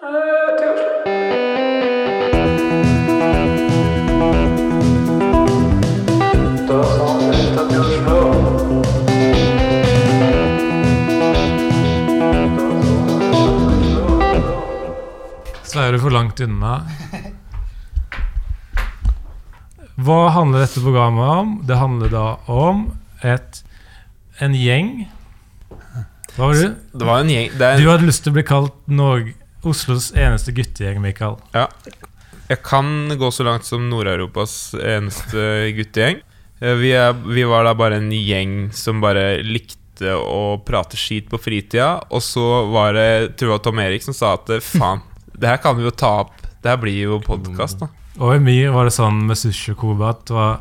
Så er du for langt unna. Hva handler dette programmet om? Det handler da om et, en gjeng. Hva var du? Det var en gjeng er, Du hadde lyst til å bli kalt Norge, Oslos eneste guttegjeng, Mikael. Ja. Jeg kan gå så langt som Nord-Europas eneste guttegjeng. Eh, Vi, er, vi var da bare en gjeng som bare likte å prate skit på fritida. Og så var det tror jeg Tom Erik som sa at eh, faen, det her kan vi jo ta opp. Det her blir jo podkast, da. Og i Myr var det sånn med Sushi og Koba at det var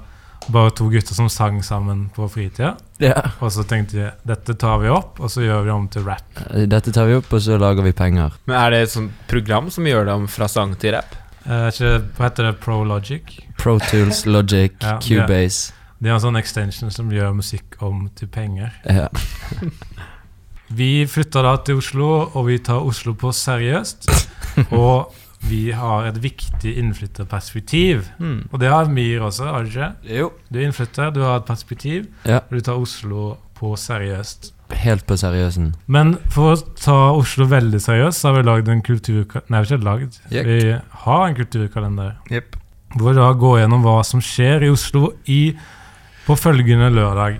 bare to gutter som sang sammen på fritida. Ja. Og så tenkte de dette tar vi opp, og så gjør vi det om til rap. Dette tar vi opp, og så lager vi penger. Men er det et sånt program som gjør det om fra sang til rap? Eh, ikke, hva heter det? Prologic? Pro Tools, Logic, Ja, Cubase. De har en sånn extension som gjør musikk om til penger. Ja. Vi flytter da til Oslo, og vi tar Oslo på seriøst. Og vi har et viktig innflytterperspektiv. Mm. Og det har Myhr også, har du ikke? Jo. Du er innflytter, du har et perspektiv, Ja. og du tar Oslo på seriøst. Helt på seriøsen. Men for å ta Oslo veldig seriøst, så har vi lagd en kulturkalender Nei, vi har ikke lagd. Yep. Vi har en kulturkalender. Yep. Hvor vi da går gjennom hva som skjer i Oslo i, på følgende lørdag.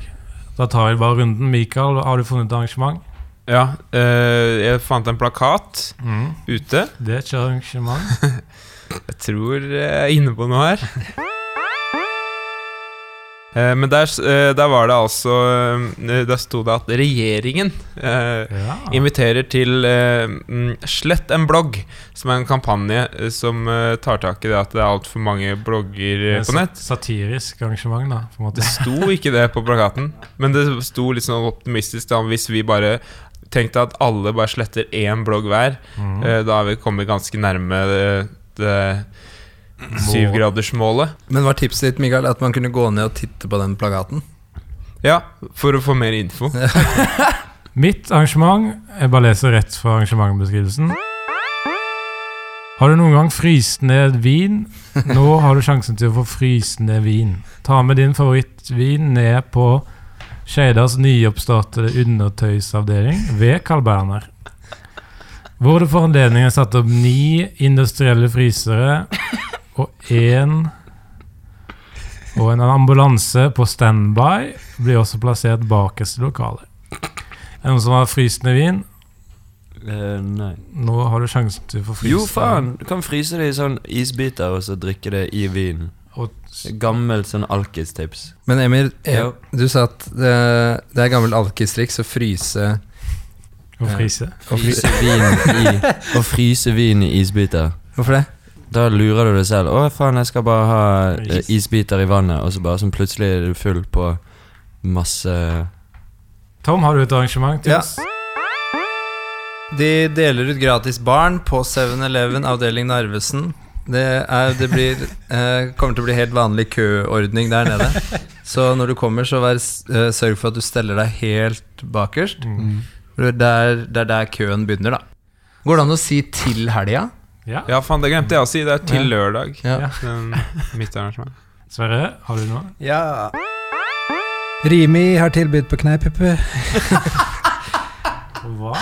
Da tar vi bare runden. Mikael, har du funnet et arrangement? Ja, eh, jeg fant en plakat ute. Det er et arrangement. Jeg tror jeg er inne på noe her. Eh, Men der, eh, der var det altså eh, Der sto det at regjeringen eh, Ja. inviterer til eh, mm, Slett en blogg, som er en kampanje eh, som eh, tar tak i det at det er altfor mange blogger eh, på nett. Satirisk arrangement, da. Det sto ikke det på plakaten, men det sto litt sånn optimistisk da, hvis vi bare tenkte at alle bare sletter én blogg hver. Mm. Eh, Da er vi kommet ganske nærme det, det syvgradersmålet. Men var tipset ditt Mikael, at man kunne gå ned og titte på den plagaten? Ja, for å få mer info. Mitt arrangement Jeg bare leser rett fra arrangementbeskrivelsen. Har du noen gang fryst ned vin? Nå har du sjansen til å få fryst ned vin. Ta med din favorittvin ned på Skeidas nyoppstartede undertøysavdeling ved Carl Berner. Hvor det for anledningen er satt opp ni industrielle frysere og én Og en ambulanse på standby blir også plassert bakerst i lokalet. Er det noen som har frysende vin? Uh, nei. Nå har du sjansen til å få fryse. Jo, faen! Du kan fryse det i sånn isbiter, og så drikke det i vinen. Og Gammelt sånn alkis-tips. Men Emil, eh, Ja. du sa at det, det er gammelt alkistriks å fryse Å fryse. og fry Fryse vin i å fryse vin i isbiter. Hvorfor det? Da lurer du deg selv. 'Å, faen, jeg skal bare ha eh, isbiter i vannet', og så bare sånn plutselig er du full på masse Tom, har du et arrangement til Ja. De deler ut gratis barn på 7-Eleven avdeling Narvesen. Det, er, det blir, eh, kommer til å bli helt vanlig køordning der nede. Så når du kommer, så vær, eh, sørg for at du steller deg helt bakerst. Mm. Det er det er der køen begynner, da. Går det an å si 'til helga'? Ja. Ja, faen, det glemte jeg å si. Det er til Ja. lørdag. Ja. Den, mitt arrangement. Sverre, har du noe? Ja. Rimi har tilbud på kneippuppu. Hva?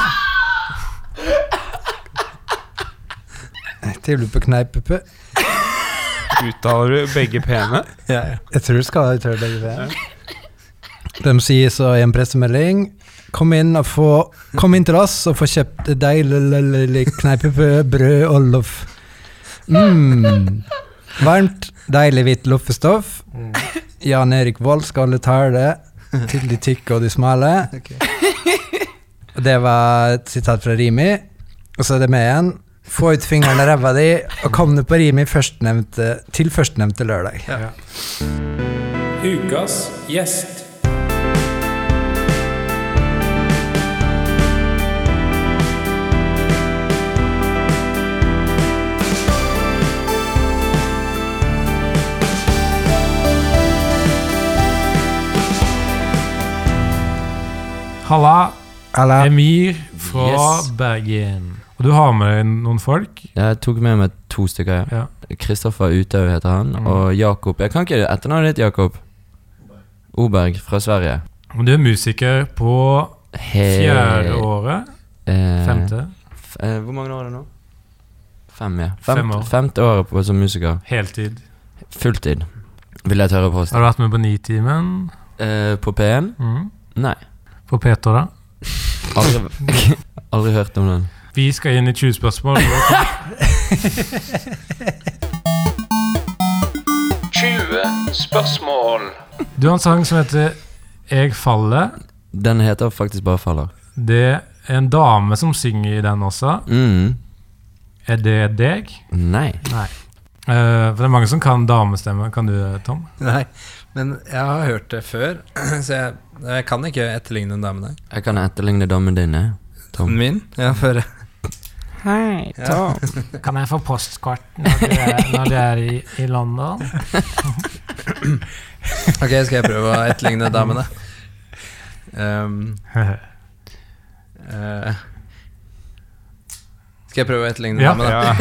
Tilbud på kneippuppu. Uttaler du begge pene? Ja, ja. Jeg tror du skal uttale begge det. De sier så i en pressemelding Kom inn, og få, kom inn til oss og få kjøpt deilig kneippuppu, brød og loff. Mm. Varmt, deilig hvitt loffestoff. Jan Erik Vold skal holde tale til de tykke og de smale. Okay. Det var et sitat fra Rimi. Og så er det med igjen. Få ut fingeren av ræva di, og kom deg på Rimi førstnevnte, til førstnevnte lørdag. Ukas gjest. Halla, Halla. Emir fra Yes. Bergen. Og du har med deg noen folk. Jeg tok med meg to stykker. Ja. Kristoffer Uthaug heter han, Mm. og Jakob Jeg kan ikke etternavnet ditt, Jakob. Oberg fra Sverige. Og du er musiker på fjerde året. eh, Femte. eh, hvor mange år er det nå? Fem, ja. Femte, Fem år. Femte året på, som musiker. Heltid. Fulltid, vil jeg tørre å påstå. Har du vært med på Nitimen? Eh, på P1? Mm. Nei. På Peter, da? Aldri, aldri hørt om den. Vi skal inn i 20 spørsmål. 20 spørsmål. Du har en sang som heter 'Jeg faller'. Den heter faktisk bare Faller. Det er en dame som synger i den også. Mm. Er det deg? Nei. Nei. Uh, for det er mange som kan damestemme. Kan du, Tom? Nei, men jeg har hørt det før, så jeg, jeg kan ikke etterligne en dame der. Jeg kan etterligne damen din, jeg. Tom. Min? Ja, før Hei, Ja. Kan jeg få postkort når du er, når du er i, i London? Ok, skal jeg prøve å etterligne damene? Um, uh, skal jeg prøve å etterligne Ja. damene? Ja.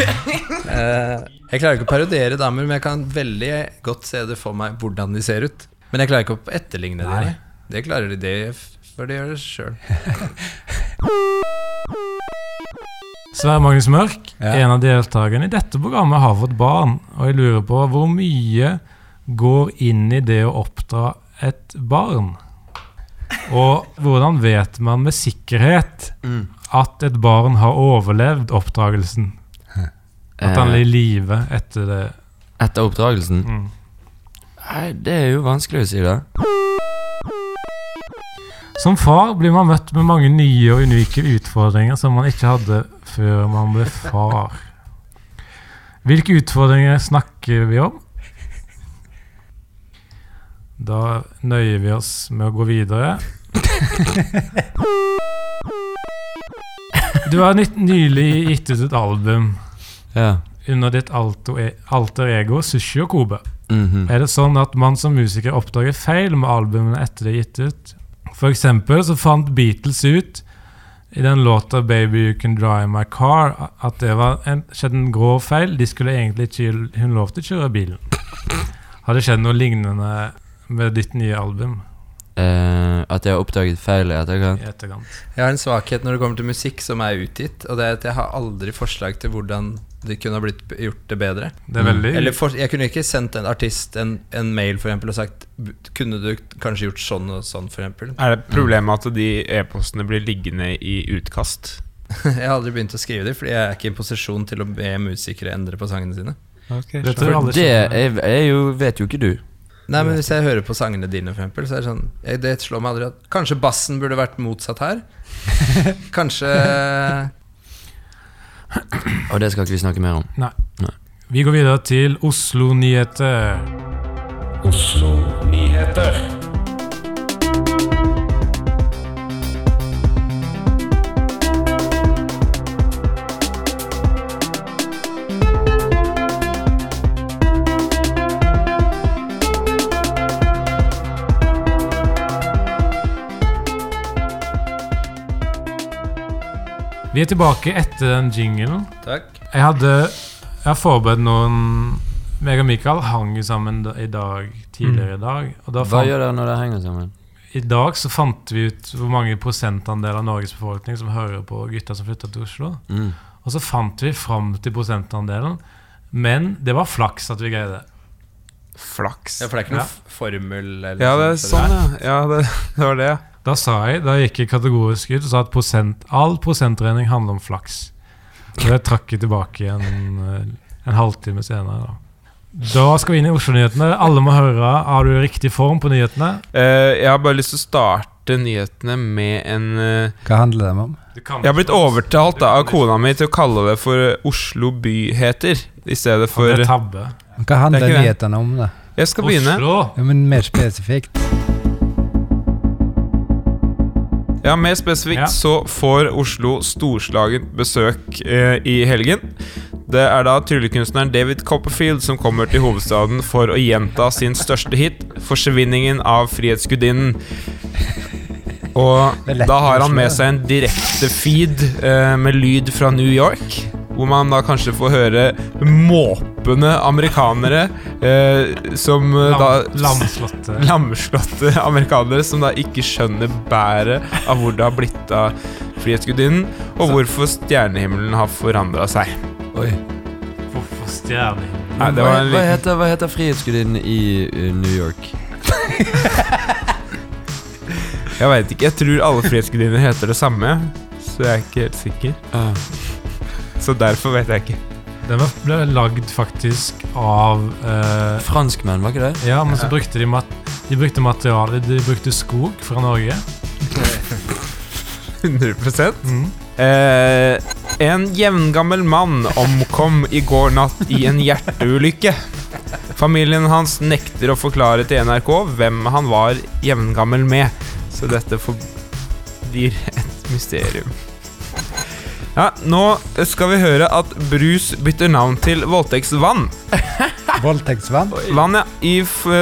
uh, jeg klarer ikke å parodiere damer, men jeg kan veldig godt se det for meg hvordan de ser ut. Men jeg klarer ikke å etterligne dem. Det klarer de, det, for de gjør det sjøl. Sverre Magnus Mørk, Ja. en av deltakerne i dette programmet, har fått barn. Og jeg lurer på hvor mye går inn i det å oppdra et barn? Og hvordan vet man med sikkerhet Mm. at et barn har overlevd oppdragelsen? At han er i Eh, live etter det? etter oppdragelsen? Mm. Nei, det er jo vanskelig å si, det. Som far blir man møtt med mange nye og unike utfordringer som man ikke hadde før man ble far. Hvilke utfordringer snakker vi om? Da nøyer vi oss med å gå videre. Du har nylig gitt ut et album Ja. under ditt alto e alter ego Sushi og Kobe. Mhm. Er det sånn at man som musiker oppdager feil med albumene etter det er gitt ut? For eksempel så fant Beatles ut i den låta 'Baby You Can Drive My Car' at det var en, skjedde en grov feil. De skulle egentlig ikke Hun lovte å kjøre bilen. Har det skjedd noe lignende med ditt nye album Eh, at jeg har oppdaget feil i etterkant? i etterkant? Jeg har en svakhet når det kommer til musikk som er utgitt, og det er at jeg har aldri forslag til hvordan det kunne ha blitt gjort det bedre. Det er Mm. veldig Eller for, jeg kunne ikke sendt en artist en, en mail for eksempel, og sagt Kunne du kanskje gjort sånn og sånn, for eksempel? Er det problemet at de e-postene blir liggende i utkast? Jeg har aldri begynt å skrive dem, fordi jeg er ikke i en posisjon til å be musikere endre på sangene sine. For det er, er jo, vet jo ikke du. Nei, men Hvis jeg hører på sangene dine, for eksempel, så er det sånn jeg, Det slår meg aldri at Kanskje bassen burde vært motsatt her? Kanskje Og det skal ikke vi snakke mer om. Nei Vi går videre til Oslo-nyheter. Oslo-nyheter. Vi er tilbake etter den jinglen. Takk. Jeg hadde Jeg har forberedt noen meg og Mikael hang jo sammen da- i dag, tidligere i dag. Og da Hva fant, gjør dere når det henger sammen? I dag så fant vi ut hvor mange prosentandel av Norges befolkning som hører på gutta som flytter til Oslo. Mm. Og så fant vi fram til prosentandelen. Men det var flaks at vi greide det. Flaks. Ja, For det er ikke noe Ja. formel? Eller Ja, det er sånn, ja. ja det, det var det. Da sa jeg, da gikk jeg kategorisk ut og sa at prosent, all prosenttrening handler om flaks. Og det trakk jeg tilbake igjen en, en halvtime senere. Da. da skal vi inn i Oslo-nyhetene. Alle må høre. Har du riktig form på nyhetene? Uh, jeg har bare lyst til å starte nyhetene med en uh, Hva handler det om? Jeg har blitt overtalt da, av kona mi til å kalle det for Oslo byheter i stedet For for det tabbe. Hva handler er nyhetene om, da? Jeg skal begynne. Ja, men mer spesifikt. Ja, Mer spesifikt Ja. så får Oslo storslagent besøk eh, i helgen. Det er da tryllekunstneren David Copperfield som kommer til hovedstaden for å gjenta sin største hit, 'Forsvinningen av Frihetsgudinnen'. Og da har han med seg en direkte feed eh, med lyd fra New York. Hvor man da kanskje får høre måpende amerikanere eh, som eh, Lam, da lamslåtte. Lamslåtte amerikanere som da ikke skjønner bæret av hvor det har blitt av Frihetsgudinnen, og hvorfor stjernehimmelen har forandra seg. Oi. Hvorfor stjernehimmelen? Nei, det hva, var en hva, heter, hva heter Frihetsgudinnen i uh, New York? Jeg veit ikke. Jeg tror alle frihetsgudinner heter det samme, så jeg er ikke helt sikker. Ah. Så derfor vet jeg ikke. Den ble lagd faktisk av eh, Franskmenn, var ikke det? Ja, men så brukte de, mat de brukte materiale De brukte skog fra Norge. 100 Mm. eh, En jevngammel mann omkom i går natt i en hjerteulykke. Familien hans nekter å forklare til NRK hvem han var jevngammel med, så dette forblir et mysterium. Ja, Nå skal vi høre at brus bytter navn til voldtektsvann. Voldtektsvann. Vann, ja. I,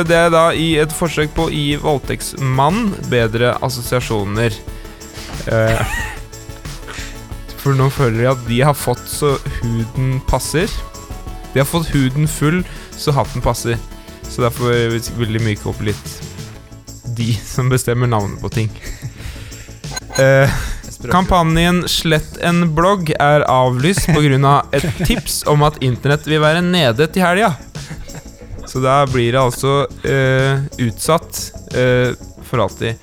det er da i et forsøk på å gi voldtektsmann bedre assosiasjoner. Eh, for nå føler de at de har fått så huden passer. De har fått huden full så hatten passer. Så derfor vil de myke opp litt de som bestemmer navnet på ting. Eh, kampanjen 'Slett en blogg' er avlyst pga. Av et tips om at internett vil være nede til helga. Så da blir det altså uh, utsatt uh, for alltid.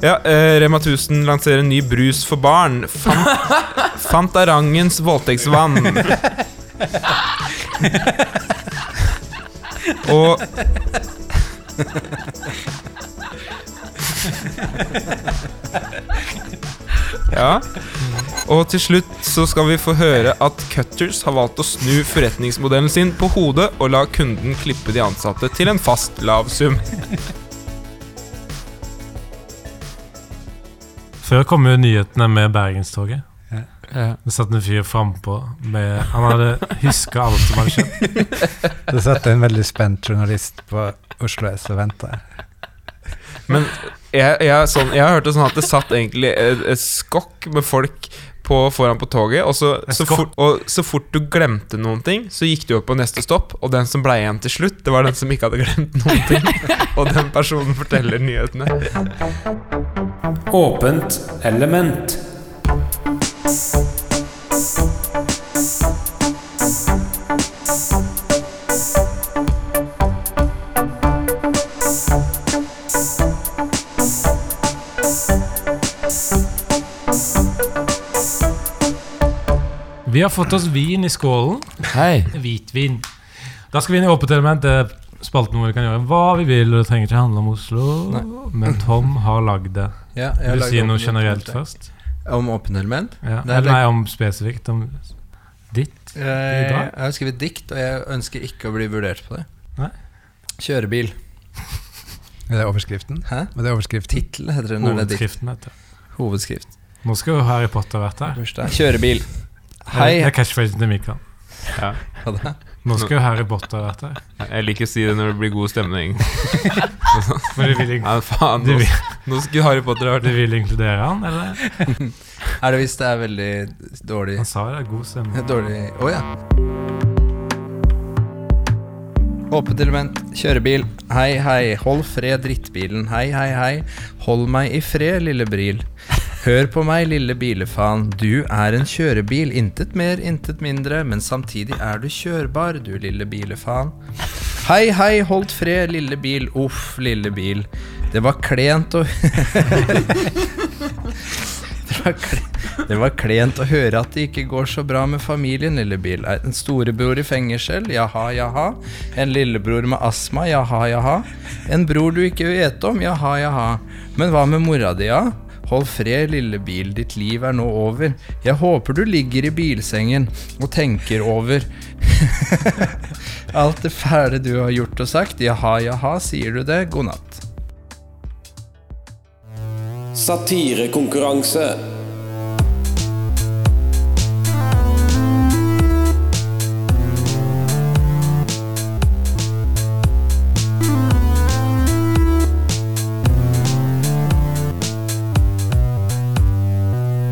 Ja, uh, Rema 1000 lanserer en ny brus for barn. Fant Fantarangens voldtektsvann. Og Ja. Og til slutt så skal vi få høre at Cutters har valgt å snu forretningsmodellen sin på hodet og la kunden klippe de ansatte til en fast lav sum. Før kom jo nyhetene med Bergenstoget. Ja. Det satt en fyr frampå med Han hadde huska alt som hadde skjedd. Det satt en veldig spent journalist på Oslo S og venta. Men jeg, jeg, sånn, jeg hørte sånn at det satt egentlig et, et skokk med folk på, foran på toget, og så, så, fort, og så fort du glemte noen ting, så gikk du opp på neste stopp, og den som ble igjen til slutt, det var den som ikke hadde glemt noen ting. Og den personen forteller nyhetene. Åpent element. Vi har fått oss vin i skålen. Hei. Hvitvin. Da skal vi inn i åpent element. Det spalten hvor vi kan gjøre hva vi vil. Det trenger ikke handle om Oslo. Nei. Men Tom har lagd det. Ja, jeg Vil du si noe generelt element. først? Om åpent element? Ja. Nei, om spesifikt. Om ditt. Jeg, jeg har skrevet dikt, og jeg ønsker ikke å bli vurdert på det. Nei. Kjørebil. Er det overskriften? Hæ? Er det overskriften? Tittel heter det når det er dikt. Hovedskriften heter det. Hovedskrift. Nå skal jo Harry Potter vært her. Kjørebil. Hei. Det er catchphrasen til Mikael. Ja. Nå skal jo Harry Potter vært her. Jeg liker å si det når det blir god stemning. Men du vil, Ja, faen, nå, vil, nå skulle Harry Potter ha du vil inkludere han, eller? Er det hvis det er veldig dårlig Han sa det er god stemning. Dårlig Å ja. Åpent element. Kjørebil. Hei, hei. Hold fred, drittbilen. Hei, hei, hei. Hold meg i fred, lille bril. Hør på meg, lille bilefan. Du er en kjørebil. Intet mer, intet mindre. Men samtidig er du kjørbar, du lille bilefan. Hei, hei, holdt fred, lille bil. Uff, lille bil. Det var klent å Det var, klent å høre at det ikke går så bra med familien, lille bil. En storebror i fengsel, jaha, jaha. En lillebror med astma, jaha, jaha. En bror du ikke vet om, jaha, jaha. Men hva med mora di, ja? Hold fred, lille bil, ditt liv er nå over. Jeg håper du ligger i bilsengen og tenker over alt det fæle du har gjort og sagt. Jaha, jaha, sier du det? God natt. Satirekonkurranse.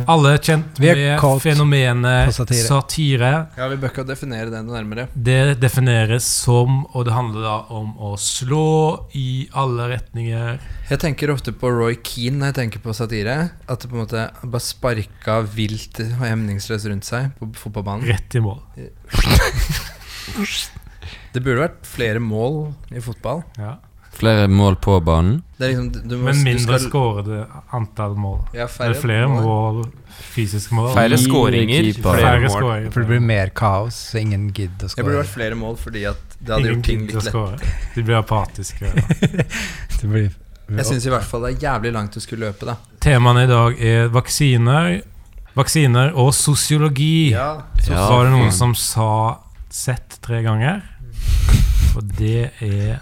Alle er kjent med fenomenet satire. satire. Ja, vi bør ikke definere det noe nærmere. Det defineres som, og det handler da om å slå i alle retninger. Jeg tenker ofte på Roy Keane når jeg tenker på satire. At det på en måte bare sparka vilt og hemningsløst rundt seg på fotballbanen. Rett i mål. Det burde vært flere mål i fotball. Ja. Flere mål på banen. Det er liksom, du må, Men mindre skal- skårede antall mål. Ja, Det færre er flere mål, fysiske mål. Færre skåringer, flere mål. skåringer. For det blir mer kaos, så ingen gidder å Det burde vært flere mål fordi at det hadde Ingen gjort ting litt lettere. skåre. De blir apatiske. Det blir Jeg syns i hvert fall det er jævlig langt du skulle løpe, da. Temaene i dag er vaksiner, vaksiner og sosiologi. Så Ja, var det noen som sa sett tre ganger. For det er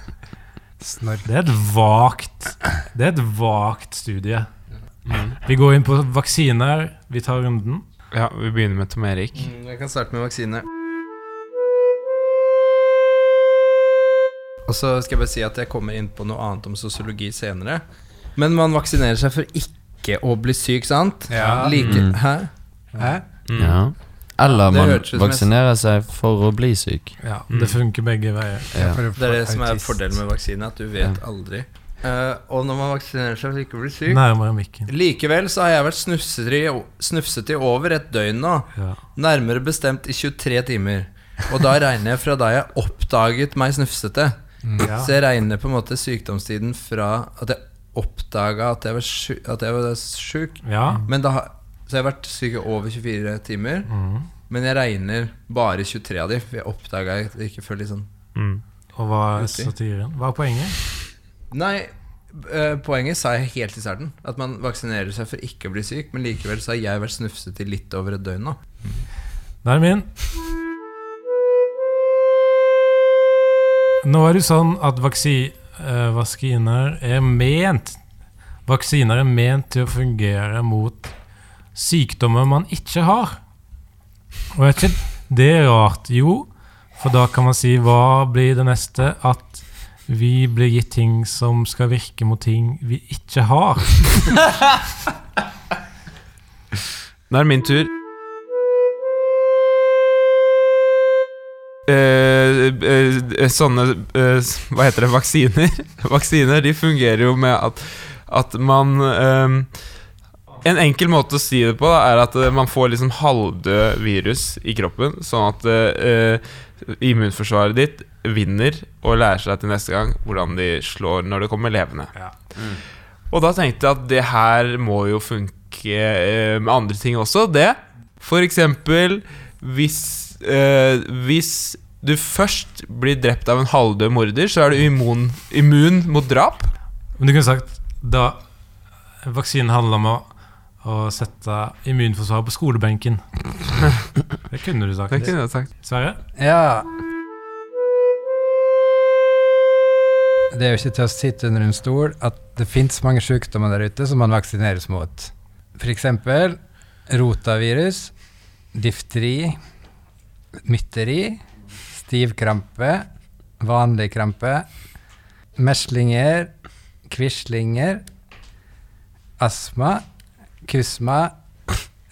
snork. Det er et vagt Det er et vagt studie. Mm. Vi går inn på vaksiner. Vi tar runden. Ja, vi begynner med Tom Erik. Mm, Jeg kan starte med vaksine. Og så skal jeg bare si at jeg kommer inn på noe annet om sosiologi senere. Men man vaksinerer seg for ikke å bli syk, sant? Ja. Like, Mm. Hæ? Hæ? Mm. Ja. Eller man vaksinerer seg for å bli syk. Ja, Mm. Det funker begge veier. Ja. Det er det som er fordelen med vaksine, at du vet aldri. Uh, og når man vaksinerer seg for ikke å bli syk Nærmere mikken. Likevel så har jeg vært snufset i, over et døgn nå. Ja. Nærmere bestemt i 23 timer. Og da regner jeg fra da jeg oppdaget meg snufsete. Ja. Så jeg regner på en måte sykdomstiden fra at jeg oppdaga at jeg var sjuk, at jeg var sjuk. ja. Men da, har- så jeg har vært syk i over 24 timer. Mm. Men jeg regner bare 23 av de, for jeg oppdaga det ikke før litt sånn Mm. Og hva er satiren? Hva er poenget? Nei, eh, poenget sa jeg helt i starten. At man vaksinerer seg for ikke å bli syk. Men likevel så har jeg vært snufset i litt over et døgn nå. Er det min. Nå er det sånn at vaksi, eh, vaksiner er ment Vaksiner er ment til å fungere mot sykdommer man ikke har. Og er ikke det rart? Jo, for da kan man si hva blir det neste? At vi blir gitt ting som skal virke mot ting vi ikke har. Nå er det min tur. Eh, eh, sånne eh, Hva heter det? Vaksiner. Vaksiner de fungerer jo med at, at man eh, En enkel måte å si det på da, er at eh, man får liksom halvdød virus i kroppen, sånn at uh, immunforsvaret ditt vinner og lærer seg til neste gang hvordan de slår når det kommer levende. Ja. Og da tenkte jeg at det her må jo funke eh, med andre ting også. Det. Eksempel hvis, eh, hvis du først blir drept av en halvdød morder, så er du immun, immun mot drap. Men du kunne sagt da vaksinen handler om å, å sette immunforsvaret på skolebenken. Det kunne du sagt. Det kunne jeg sagt. Sverre? Ja Det er jo ikke til å sitte under en stol at det fins mange sykdommer der ute som man vaksineres mot. F.eks. rotavirus, difteri, mytteri, stivkrampe, vanlig krampe, meslinger, quislinger, astma, kusma,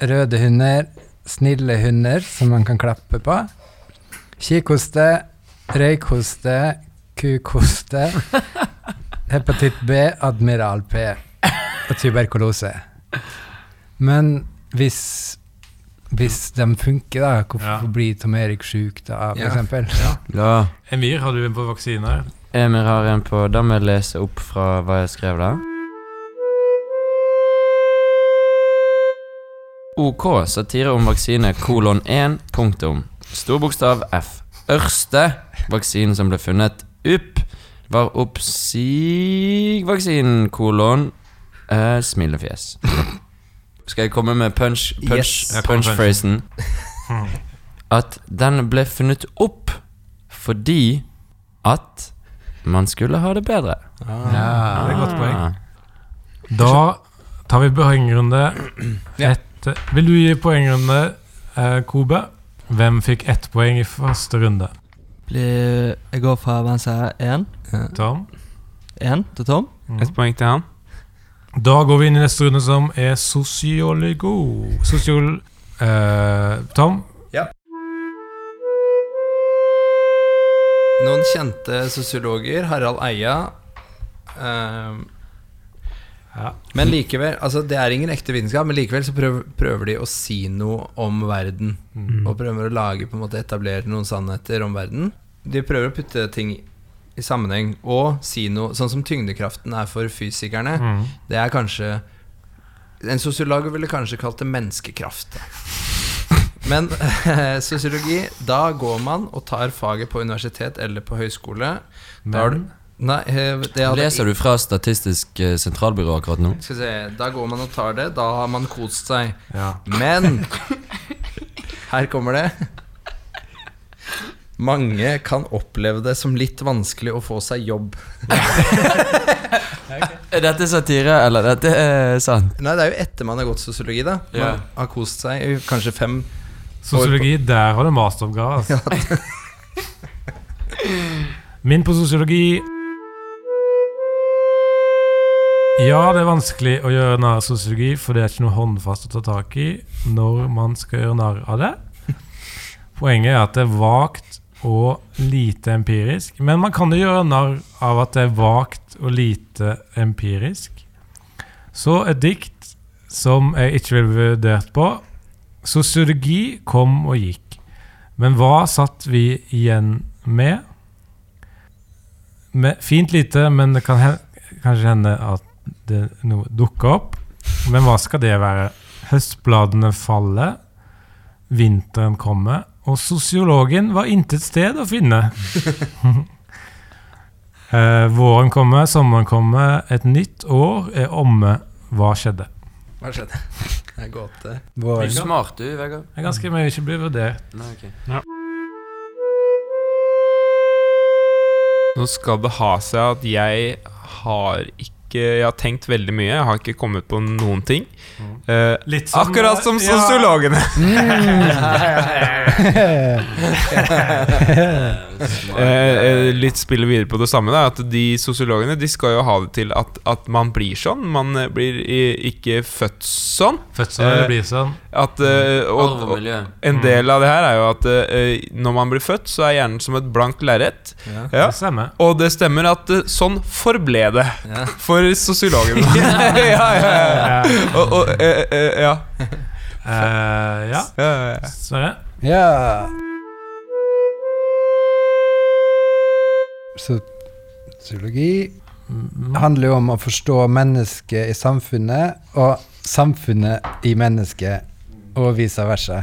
røde hunder, snille hunder som man kan klappe på, kikhoste, røykhoste, kukhoste, hepatitt B, admiral P og tuberkulose. Men hvis, hvis de funker, da, hvorfor Ja. blir Tom Erik sjuk da, for Ja. Ja. Emir, har du en på vaksiner? Emir har en på Da må jeg lese opp fra hva jeg skrev der. OK. Satire om vaksine kolon 1 punktum. Stor bokstav F. Ørste vaksinen som ble funnet opp, var oppsigvaksinen kolon eh, smilefjes. Skal jeg komme med punch, punch, Yes. Punch-phrasen? At den ble funnet opp fordi at man skulle ha det bedre. Ja, Det er et godt poeng. Ah. Da tar vi poengrunde. Ja. Et, vil du gi poengrunde, eh, Kobe? Hvem fikk ett poeng i første runde? Blir, jeg går fra venstre én. Tom? Én til Tom. Mm. Et poeng til han. Da går vi inn i neste runde, som er sosiologo. Sosiol... eh, Tom? Noen kjente sosiologer, Harald Eia ehm, Ja. Men likevel, altså det er ingen ekte vitenskap, men likevel så prøver, prøver de å si noe om verden. Mm. Og prøver å lage, på en måte etablere noen sannheter om verden. De prøver å putte ting i sammenheng og si noe, sånn som tyngdekraften er for fysikerne. Mm. Det er kanskje En sosiolog ville kanskje kalt det menneskekraft. Men sosiologi, da går man og tar faget på universitet eller på høyskole. Men Nei, eh, det hadde Leser du fra Statistisk eh, sentralbyrå akkurat nå? Skal vi se, Da går man og tar det. Da har man kost seg. ja. Men her kommer det. Mange kan oppleve det som litt vanskelig å få seg jobb. Er dette satire, eller dette er sant? Nei, det er jo etter man har gått sosiologi, da. Man Ja. har kost seg i kanskje fem Sosiologi, der har du masteroppgave. Altså. Min på sosiologi Ja, det er vanskelig å gjøre narr av sosiologi, for det er ikke noe håndfast å ta tak i når man skal gjøre narr av det. Poenget er at det er vagt og lite empirisk. Men man kan jo gjøre narr av at det er vagt og lite empirisk. Så et dikt som jeg ikke ville vurdert på. Sosiologi kom og gikk. Men hva satt vi igjen med? med fint lite, men det kan hen, kanskje hende at det noe dukker opp. Men hva skal det være? Høstbladene faller, vinteren kommer, og sosiologen var intet sted å finne. eh, våren kommer, sommeren kommer, et nytt år er omme. Hva skjedde? Hva skjedde? Det er gåte. er Smart du, Vegard. Det er ganske mye ikke blir vurdert. Nei, ok. Nå skal det ha seg at jeg har ikke Jeg har tenkt veldig mye. Jeg har ikke kommet på noen ting. Uh, Litt akkurat som ja. sosiologene. Eh, eh, litt spiller videre på det samme. Da, at De sosiologene De skal jo ha det til at, at man blir sånn. Man blir i, ikke født sånn. Født sånn eller blir sånn. At, uh, og, og og en del av det her er jo at når man blir født, så er hjernen som et blankt lerret. Ja. Ja. Og det stemmer at sånn forble det Ja. for sosiologen. ja, ja, ja. Eh, Og, og, eh, eh, ja. eh, ja. Ja, ja, ja. Sverre? ja. Så psykologi Mm, handler jo om å forstå mennesket i samfunnet, og samfunnet i mennesket, og vice versa.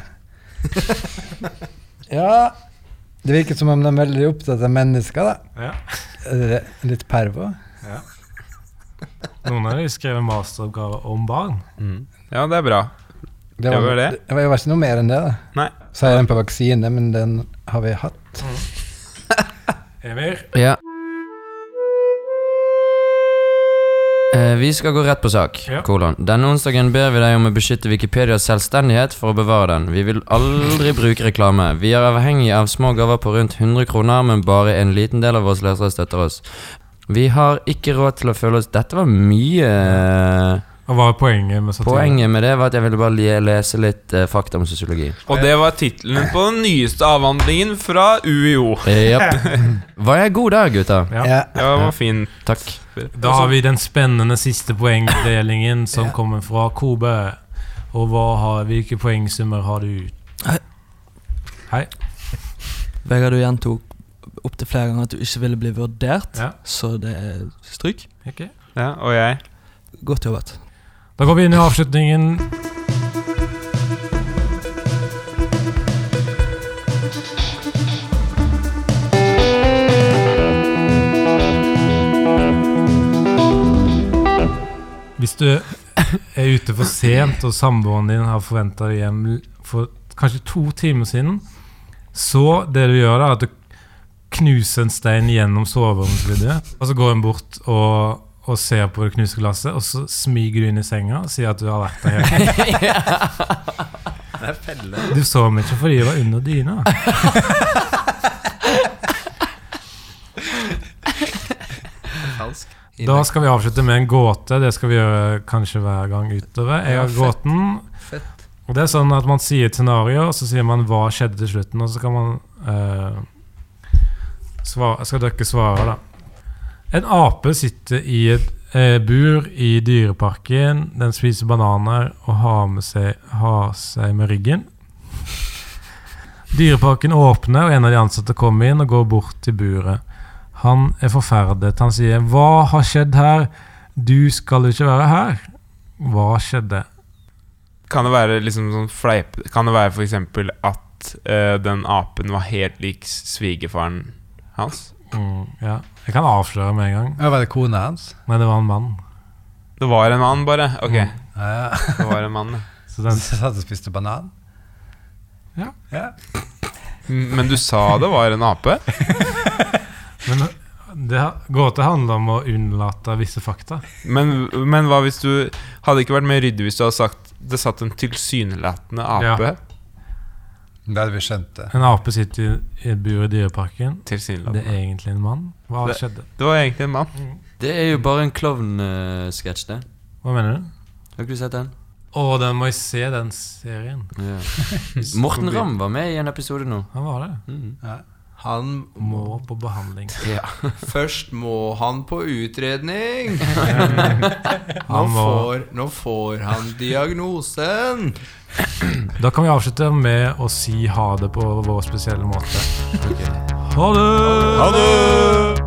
ja Det virker som om de er veldig opptatt av mennesker, da. Ja. Litt pervo. Noen av dem skrevet masteroppgave om barn. Mm. ja, det er bra. Det var, var det? det var jo ikke noe mer enn det, da. Nei. Så er den på vaksine, men den har vi hatt. Emir? Ja. Eh, vi skal gå rett på sak. Ja. Kolon. Denne onsdagen ber vi deg om å beskytte Wikipedias selvstendighet for å bevare den. Vi vil aldri bruke reklame. Vi er avhengig av små gaver på rundt 100 kroner, men bare en liten del av våre lesere støtter oss. Vi har ikke råd til å føle oss Dette var mye Og hva er poenget med satire? Poenget med det var at jeg ville bare lese litt uh, fakta om sosiologi. Og det var tittelen på den nyeste avhandlingen fra UiO. Yep. Var jeg god der, gutta? Ja. Ja. Ja, det var fin. Takk. Da har vi den spennende siste poengdelingen som kommer fra Kobe. Og hva har, hvilke poengsummer har du? Hei. Vegard, du gjentok opptil flere ganger at du ikke ville bli vurdert, Ja. så det er stryk. Ok. Ja, og jeg. Godt jobbet. Da går vi inn i avslutningen. Hvis du er ute for sent, og samboeren din har forventa deg hjem for kanskje to timer siden, så det du gjør da, er at du knuser en stein gjennom soveromsvinduet, og så går hun bort og, og ser på det knuste glasset, og så smyger du inn i senga og sier at du har vært der er felle. Du så meg ikke fordi jeg var under dyna. Falsk. Da skal vi avslutte med en gåte. Det skal vi gjøre kanskje hver gang utover. Jeg har gåten. Og det er sånn at man sier et scenario, og så sier man hva skjedde til slutten, og så kan man svare, Skal dere svare, da? En ape sitter i et eh, bur i dyreparken. Den spiser bananer og har, seg, har seg med ryggen. Dyreparken åpner, og en av de ansatte kommer inn og går bort til buret. Han er forferdet. Han sier 'Hva har skjedd her? Du skal jo ikke være her'. Hva skjedde? Kan det være liksom sånn fleip Kan det være f.eks. at uh, den apen var helt lik svigerfaren hans? Mm, ja. Jeg kan avsløre med en gang. Ja, var det kona hans? Nei, det var en mann. Det var en mann, bare? Ok, Mm. Ja. det var en mann. Så den, Satt og spiste banan? Ja. ja. Men du sa det var en ape? men det, gåte handler om å unnlate visse fakta. Men, men hva hvis du Hadde ikke vært mer ryddig hvis du hadde sagt det satt en tilsynelatende ape? Ja. Da hadde vi skjønt det. En ape sitter i, et bur i Dyreparken. Det er egentlig en mann. Hva Det- skjedde? Det var egentlig en mann. Det er jo bare en klovnsketsj, det. Hva mener du? Har ikke du sett den? Å, den må jeg se, den serien. Ja. Morten Ramm var med i en episode nå. Han var det. Mm. Han Må på behandling. Ja. Først må han på utredning. Nå får, nå får han diagnosen. Da kan vi avslutte med å si ha det på vår spesielle måte. Ha det! Ha det!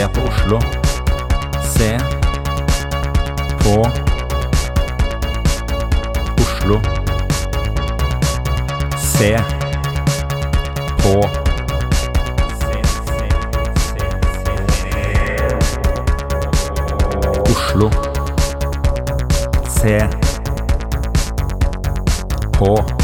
Se på Oslo. Se på Oslo. Se på Oslo. Se på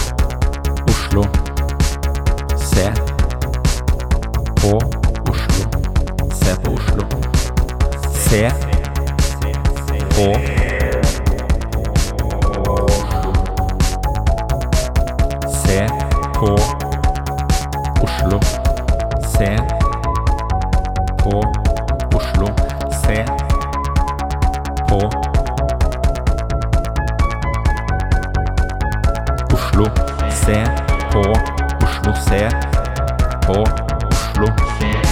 på Oslo.